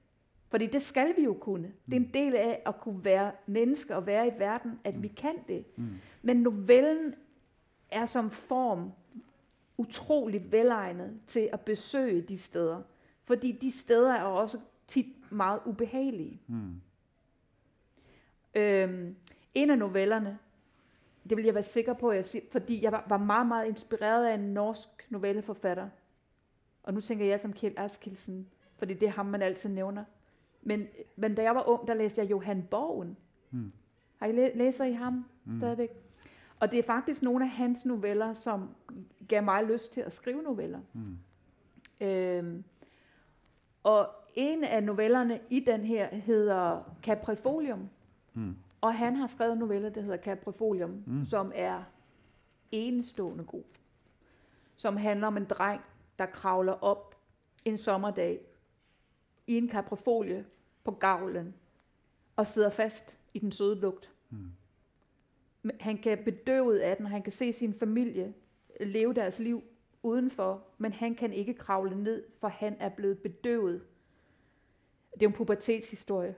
fordi det skal vi jo kunne. Det er en del af at kunne være mennesker og være i verden, at vi kan det. Mm. Men novellen er som form utrolig velegnet til at besøge de steder. Fordi de steder er også tit meget ubehagelige. Mm. Øhm, en af novellerne, det vil jeg være sikker på, at jeg siger, fordi jeg var, var meget, meget inspireret af en norsk novelleforfatter. Og nu tænker jeg som Kjeld Askildsen, fordi det er ham, man altid nævner. Men, men da jeg var ung, der læste jeg Johan Borgen. Mm. Har I læ- læser I ham Mm. stadigvæk? Og det er faktisk nogle af hans noveller, som gav mig lyst til at skrive noveller. Mm. Øhm, og en af novellerne i den her hedder Caprifolium. Mm. Og han har skrevet en novelle, der hedder Caprifolium, mm. som er enestående god. Som handler om en dreng, der kravler op en sommerdag i en kaprifolie på gavlen og sidder fast i den søde lugt. Mm. Han kan bedøvet af den, han kan se sin familie leve deres liv udenfor, men han kan ikke kravle ned, for han er blevet bedøvet. Det er jo en pubertetshistorie.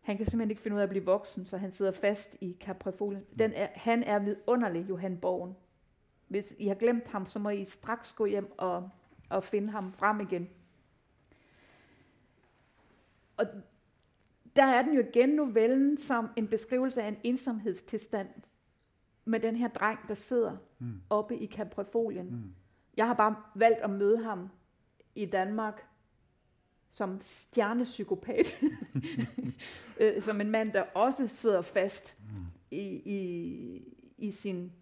Han kan simpelthen ikke finde ud af at blive voksen, så han sidder fast i kaprifolien. Den er, han er vidunderlig, Johan Borgen. Hvis I har glemt ham, så må I straks gå hjem og, og finde ham frem igen. Og der er den jo igen novellen som en beskrivelse af en ensomhedstilstand med den her dreng, der sidder Mm. oppe i kaprifolien. Mm. Jeg har bare valgt at møde ham i Danmark som stjernepsykopat. [LAUGHS] Øh, som en mand, der også sidder fast i, i, i sin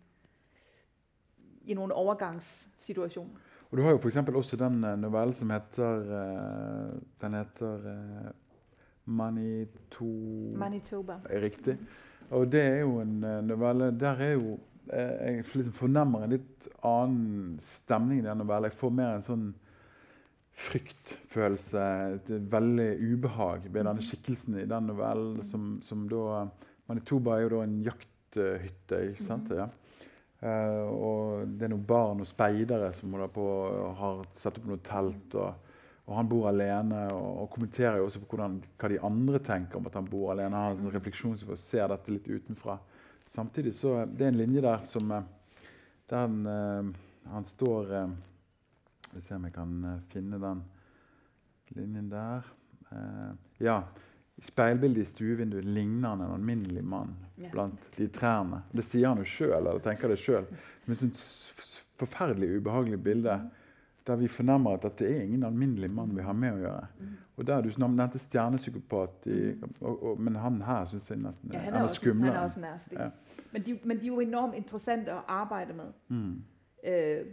i nogle overgangssituationer. Og du har jo for eksempel også den eh, novellen som heter eh, Den heter Manito... Manitoba. riktig. Og det er jo en eh, novelle Der er jo eh, Jeg liksom fornemmer en litt annen stemning i den novellen. Jeg får mer en sånn fryktfølelse, et veldig ubehag ved denne skikkelsen i den novellen. Som, som da Manitoba er jo da en jakthytte, ikke sant? Ja. Eh, og det er noen barn og speidere som holder på har satt opp noe telt. og og han bor alene, og, og kommenterer jo også på hvordan, hva de andre tenker om at han bor alene. Han har en sånn refleksjon og ser dette litt utenfra. Samtidig så det er en linje der som eh, der han, uh, han står Vi ser om jeg kan finne den linjen der. ja. I speilbildet i stuevinduet ligner han en alminnelig mann blant de trærne. Det sier han jo sjøl, eller tenker det sjøl. Et forferdelig ubehagelig bilde der vi fornemmer at dette er ingen alminnelig mann vi har med å gjøre. Mm. Og der Du nevnte stjernepsykopat, men han her syns jeg nesten ja, han er, er skumlere. Han er også nasty. Ja. Men, de, men de er jo enormt interessante å arbeide med. Mm. Øh,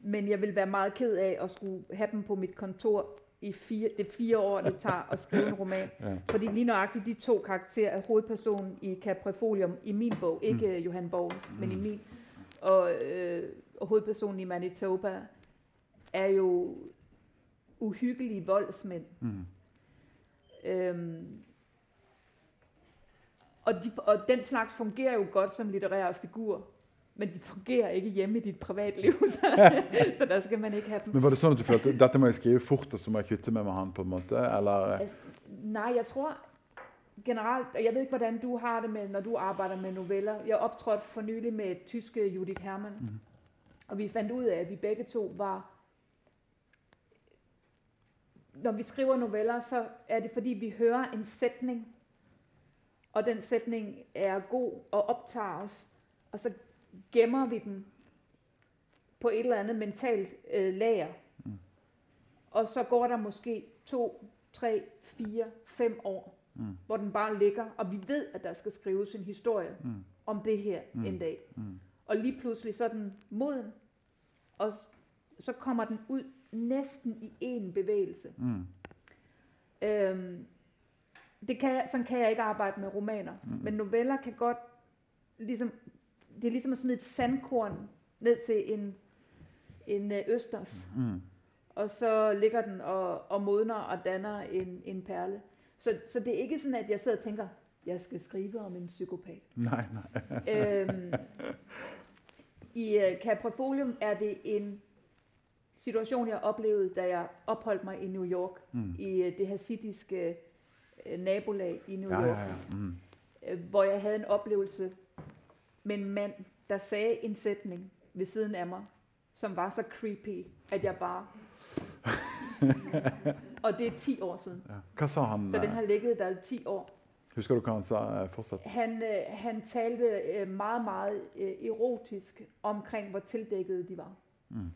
men jeg vil være meget ked av å skulle ha dem på mitt kontor i fire, det fire år, det tar å skrive en roman. [LAUGHS] ja. Fordi lige nøjagtigt de to karakterer er hovedpersonen i Caprifolium i min bog, ikke mm. Johan Borg, men i mm. min. Og, øh, og hovedpersonen i Manitoba er jo uhyggelige voldsmænd. Mm. Øhm, og, de, og den slags fungerer jo godt som litterære figurer, men de fungerer ikke hjemme i dit privatliv, [LAUGHS] så, så der skal man ikke have dem. Men var det sånn at du følte dette må jeg skrive fort, og så må jeg kvitte meg med han på en måte, eller? Altså, nej, jeg tror generelt, og jeg ved ikke, hvordan du har det med, når du arbejder med noveller. Jeg optrådte for nylig med tyske Judith Hermann, mm. og vi fandt ud af, at vi begge to var når vi skriver noveller, så er det fordi, vi hører en sætning, og den sætning er god og optager os, og så gemmer vi den på et eller andet mentalt øh, lager. Mm. Og så går der måske to, tre, fire, fem år, mm. hvor den bare ligger, og vi ved, at der skal skrives en historie mm. om det her mm. en dag. Mm. Og lige pludselig så er den moden, og så kommer den ud næsten i en bevægelse. Mm. Øhm, det kan jeg, sådan kan jeg ikke arbejde med romaner, mm. men noveller kan godt ligesom, det er ligesom at smide et sandkorn ned til en, en øh, østers, mm. og så ligger den og, og modner og danner en, en perle. Så, så det er ikke sådan, at jeg sidder og tænker, jeg skal skrive om en psykopat. [LAUGHS] Nej, nej. øhm, I uh, Caprifolium er det en situation, jeg oplevede, da jeg opholdt mig i New York, mm. i uh, det hasidiske uh, nabolag i New York, ja, ja, ja. Mm. Uh, hvor jeg havde en oplevelse med en mand, der sagde en sætning ved siden af mig, som var så creepy, at jeg bare... [LAUGHS] og det er 10 år siden. Ja. Hvad så han? Så den har ligget der i 10 år. Husker du, hvad han sa fortsat? Han, øh, han talte øh, meget, meget øh, erotisk omkring, hvor tildækkede de var. Mm.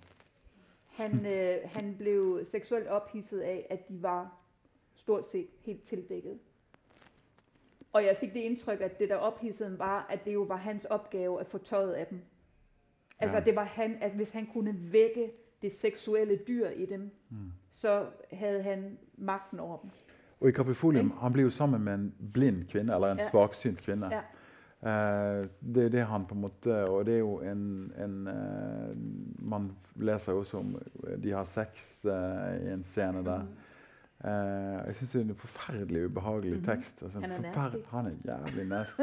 Han, øh, han blev seksuelt ophidset af, at de var stort set helt tildækket. Og jeg fik det indtryk, at det der ophidsede var, at det jo var hans opgave at få tøjet af dem. Altså, ja. det var han, at hvis han kunne vække det seksuelle dyr i dem, mm. så havde han magten over dem. Og i Capifolium, han blev jo sammen med en blind kvinde, eller en ja. svagsynt kvinde. Ja. Uh, det er det han på en måte Og det er jo en, en uh, Man leser jo også om de har sex uh, i en scene der. Mm. jeg syns det er en forferdelig ubehagelig mm -hmm. tekst. Altså, han, er han er jævlig nasty.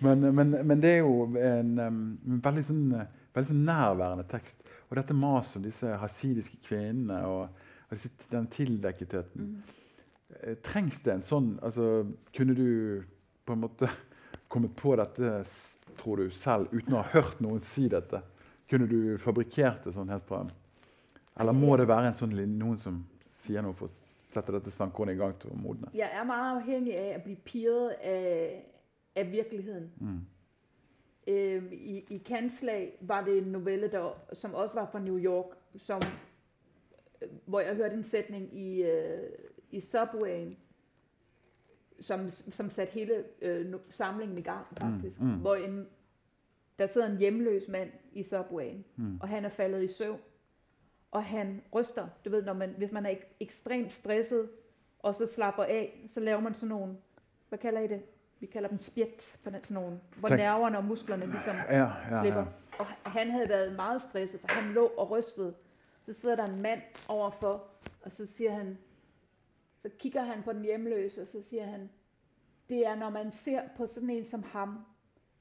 men, men, men, det er jo en um, veldig, sånn, veldig sånn nærværende tekst. Og dette maset om disse hasidiske kvinnene og, og disse, den tildekketheten. Mm. trengs det en sånn altså, Kunne du på en måte kommet på dette tror du, selv uten å ha hørt noen si dette? Kunne du fabrikkert det sånn helt på Eller må det være en sånn noen som sier noe for å sette dette sandkornet i gang til å modne? Jeg er meget avhengig av å bli pirret av, av virkeligheten. Mm. Øh, I i Kanslag var det en novelle der, som også var fra New York, som, hvor jeg hørte en setning i, uh, i Subwayen, som, som satte hele øh, samlingen i gang, faktisk. Mm, mm. Hvor en, der sidder en hjemløs mand i subwayen, mm. og han er faldet i søvn, og han ryster. Du ved, når man, hvis man er ek, ekstremt stresset, og så slapper af, så laver man sådan nogle, hvad kalder I det? Vi kalder dem spjæt, på den, sådan nogle, hvor tak. nerverne og musklerne ligesom ja, ja, slipper. Ja. Og han havde været meget stresset, så han lå og rystede. Så sidder der en mand overfor, og så siger han, så kigger han på den hjemløse, og så siger han, det er, når man ser på sådan en som ham,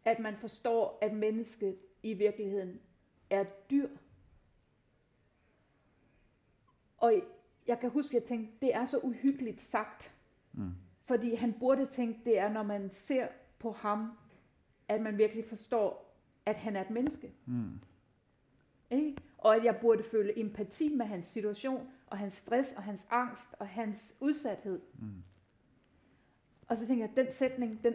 at man forstår, at mennesket i virkeligheden er dyr. Og jeg kan huske, at jeg tænkte, det er så uhyggeligt sagt. Mm. Fordi han burde tænke, det er, når man ser på ham, at man virkelig forstår, at han er et menneske. Mm. Ikke? Og at jeg burde føle empati med hans situation, og hans stress, og hans angst, og hans udsathed. Mm. Og så tænker jeg, den sætning, den...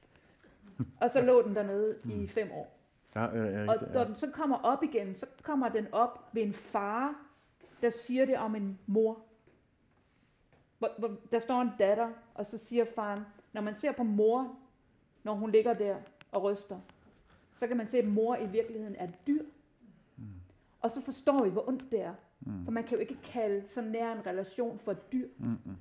[LAUGHS] og så lå den dernede mm. i fem år. Ja, ja, ja, Og når ja. den så kommer op igen, så kommer den op ved en far, der siger det om en mor. Hvor, hvor, der står en datter, og så siger faren, når man ser på mor, når hun ligger der og ryster, så kan man se, at mor i virkeligheden er et dyr. Mm. Og så forstår vi, hvor ondt det er. Mm. For man kan jo ikke kalde så nær en relation for et dyr. Mm, mm.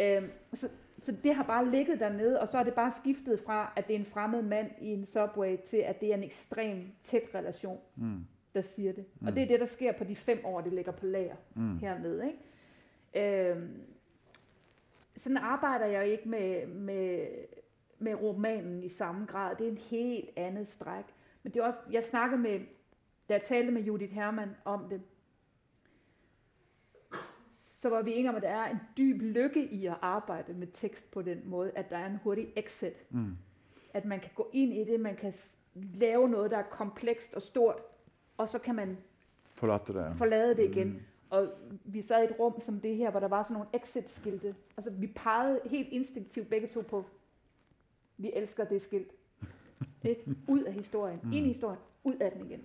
Øhm, så, så det har bare ligget dernede, og så er det bare skiftet fra, at det er en fremmed mand i en subway, til at det er en ekstrem tæt relation, Mm. der siger det. Mm. Og det er det, der sker på de fem år, det ligger på lager Mm. hernede. Ikke? Øhm, sådan arbejder jeg ikke med, med, med romanen i samme grad. Det er en helt andet stræk. Men det er også, jeg snakkede med, da jeg talte med Judith Hermann om det, så var vi enige om, at der er en dyb lykke i at arbejde med tekst på den måde, at der er en hurtig exit. Mm. At man kan gå ind i det, man kan lave noget, der er komplekst og stort, og så kan man Forlate det. forlade det igen. Mm. Og vi sad i et rum som det her, hvor der var sådan nogle exit-skilte. Altså vi pegede helt instinktivt begge to på, vi elsker det skilt. [LAUGHS] Ikke? Ud af historien, Mm. ind i historien, ud af den igen.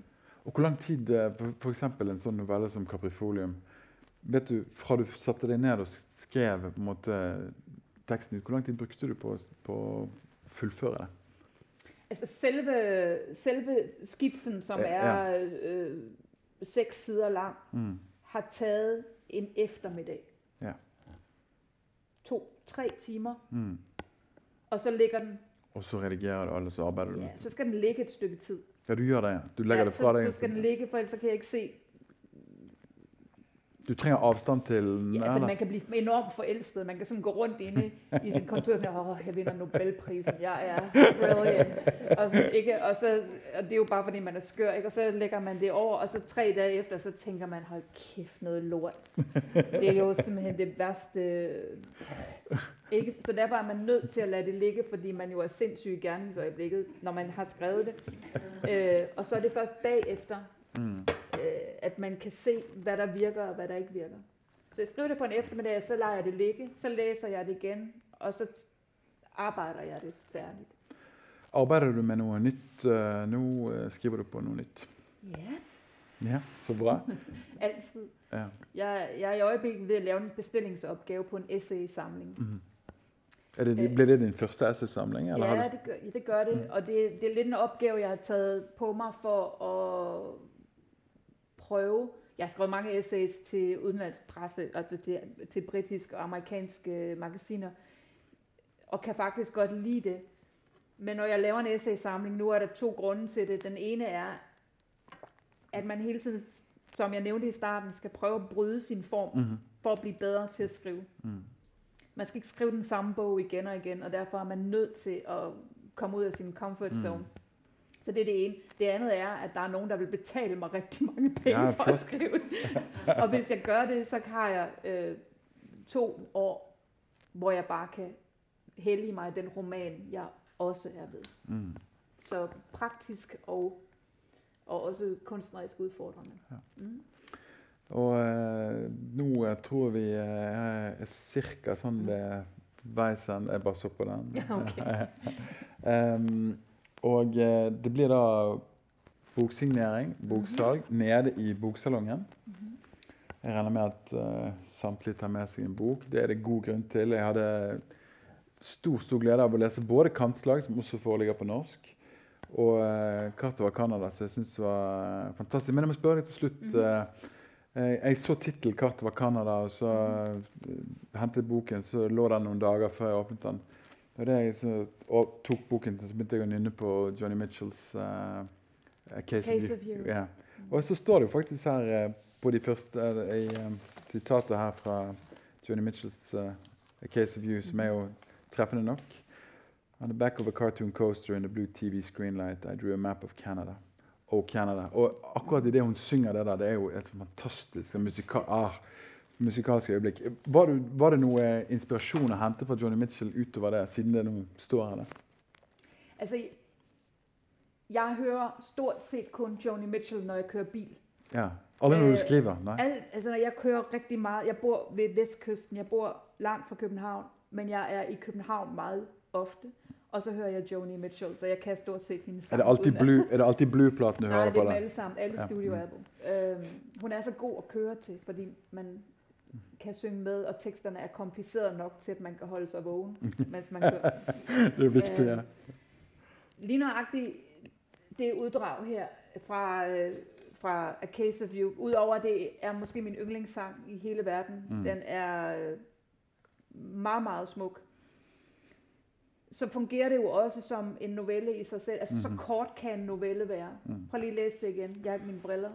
Og hvor lang tid, eh, for, eksempel en sånn novelle som Caprifolium, vet du, fra du satte deg ned og skrev på en måte teksten ut, hvor lang tid brukte du på, på å fullføre det? Altså selve, selve skitsen, som Ja, er øh, seks sider lang, Mm. har taget en eftermiddag. Ja. To, tre timer, Mm. og så ligger den, Og så redigerer du, eller så arbeider du? ja, så skal den ligge et stykke tid. Ja, du gjør det, ja. Du legger ja, det fra så, deg. så skal den ligge, for ellers så kan jeg ikke se, Du trenger avstand til Ja, eller? man kan blive enormt forelsket. Man kan sådan gå rundt inde i sin kontor og sige, åh, jeg vinder Nobelprisen, jeg er brilliant. Og, sådan, ikke? Og, så, og det er jo bare fordi, man er skør, ikke? og så lægger man det over, og så tre dage efter, så tænker man, hold kæft, noget lort. Det er jo simpelthen det værste. Ikke? Så derfor er man nødt til at lade det ligge, fordi man jo er sindssyg i gerningsøjeblikket, når man har skrevet det. Øh, og så er det først bagefter, Mm. Øh, at man kan se, hvad der virker og hvad der ikke virker. Så jeg skriver det på en eftermiddag, så lader jeg det ligge, så læser jeg det igen, og så arbejder jeg det færdigt. Arbeider du med noe nytt eh, nå? eh, Skriver du på noe nytt? Ja, Ja, så bra. [LAUGHS] altid. Ja. Jeg, jeg er i øjeblikket ved at lave en bestillingsopgave på en essay-samling. Mhm. Er det, blir det din første essaysamling? Eller har Ja, du- det gør, det gør det, og det, det er lidt en opgave, jeg har taget på mig for at prøve. Jeg har skrevet mange essays til udenlandsk presse, altså til, til britiske og amerikanske magasiner, og kan faktisk godt lide det. Men når jeg laver en essaysamling, nu er der to grunde til det. Den ene er, at man hele tiden, som jeg nævnte i starten, skal prøve at bryde sin form Mhm. for at blive bedre til at skrive. Mm. Man skal ikke skrive den samme bog igen og igen, og derfor er man nødt til at komme ud af sin comfort Mm. Så det er det ene. Det andet er, at der er nogen, der vil betale mig rigtig mange penge Ja, for at skrive den. og hvis jeg gør det, så har jeg øh, to år, hvor jeg bare kan hellige mig den roman, jeg også er ved. Mm. Så praktisk og, og også kunstnerisk udfordrende. Ja. Mm. Og eh, nå eh, tror vi eh, er cirka sånn det veisen Jeg bare så på den. Ja, ok. Em, [LAUGHS] og eh, det blir da boksignering, boksalg, nede i boksalongen. Mhm. Jeg regner med at eh, samtlige tar med seg en bok. Det er det god grunn til. Jeg hadde stor stor glede av å lese både 'Kantslag', som også foreligger på norsk, og uh, 'Kart over Canada', som jeg syns var fantastisk. Men jeg må spørre deg til slutt. Mhm. eh, eh, jeg så tittel 'Kart over Canada', og så Mhm. eh, hentet boken. Så lå den noen dager før jeg åpnet den. Og, det så, og tok boken, så begynte jeg å nynne på Johnny Mitchells eh, A Case, Case of You. Ja. Og så står det jo faktisk her eh, på de første eh, i eh, sitatet her fra Johnny Mitchells eh, A Case of You, som er jo treffende nok. On the back of a cartoon coaster in the blue TV screen light, I drew a map of Canada. og Canada. Og akkurat i det hun synger det der, det er jo et fantastisk musika ah, musikalsk øyeblikk. Var, du, var, det noe inspirasjon å hente fra Johnny Mitchell utover det, siden det nå står her? Der? Altså, jeg hører stort set kun Joni Mitchell, når jeg kører bil. Ja, Aldrig når du skriver? Nej. Al, altså, jeg kører rigtig meget, jeg bor ved Vestkysten, jeg bor langt fra København, men jeg er i København meget ofte. Og så hører jeg Joni Mitchell, så jeg kan stort set hendes Er det altid blø, er det altid bløpladen, du hører på? Nej, det er alle sammen, alle ja. studioalbum. Øhm, hun er så god at køre til, fordi man kan synge med, og teksterne er komplicerede nok til, at man kan holde sig vågen, [LAUGHS] mens man kører. det er vigtigt, ja. Øhm, lige nøjagtigt det uddrag her fra, øh, fra A Case of You, udover det er måske min yndlingssang i hele verden, mm. den er øh, meget, meget smuk, så fungerer det jo også som en novelle i sig selv. Altså, mm-hmm. så mhm. kort kan en novelle være. Mm. Prøv lige at læse det igen. Jeg har mine briller.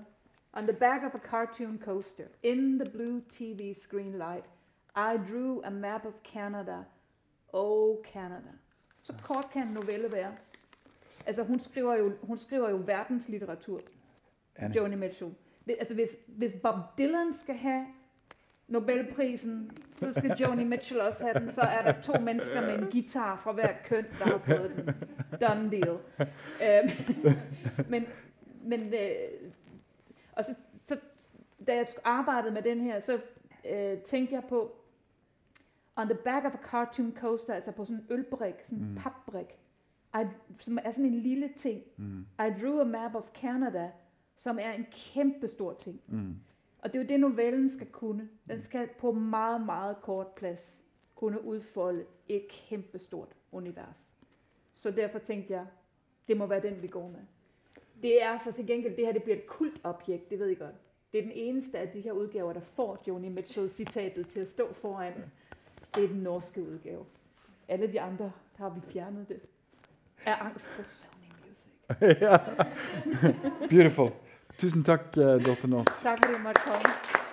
On the back of a cartoon coaster, in the blue TV screen light, I drew a map of Canada. Oh, Canada. Så kort kan en novelle være. Altså, hun skriver jo, hun skriver jo verdenslitteratur. Annie. Joni Mitchell. Altså, hvis, hvis Bob Dylan skal have Nobelprisen, så skal Joni Mitchell også have den. Så er der to mennesker med en guitar fra hver køn, der har fået den. Done deal. Øhm, [LAUGHS] men, men øh, og så, så, da jeg arbejdede med den her, så øh, tænkte jeg på, on the back of a cartoon coaster, altså på sådan en ølbrik, sådan en mm. papbrik, I, som er sådan en lille ting. Mm. I drew a map of Canada, som er en kæmpe stor ting. Mm. Og det er jo det, novellen skal kunne. Den skal på meget, meget kort plads kunne udfolde et kæmpe stort univers. Så derfor tænkte jeg, det må være den, vi går med. Det er så til gengæld, det her det bliver et kultobjekt, det ved I godt. Det er den eneste af de her udgaver, der får Joni Mitchell-citatet til at stå foran. Det er den norske udgave. Alle de andre, der har vi fjernet det. Er angst for Sony Music. [LAUGHS] ja. [LAUGHS] Beautiful. Tusind tak, uh, Dr. North. Tak fordi du måtte komme.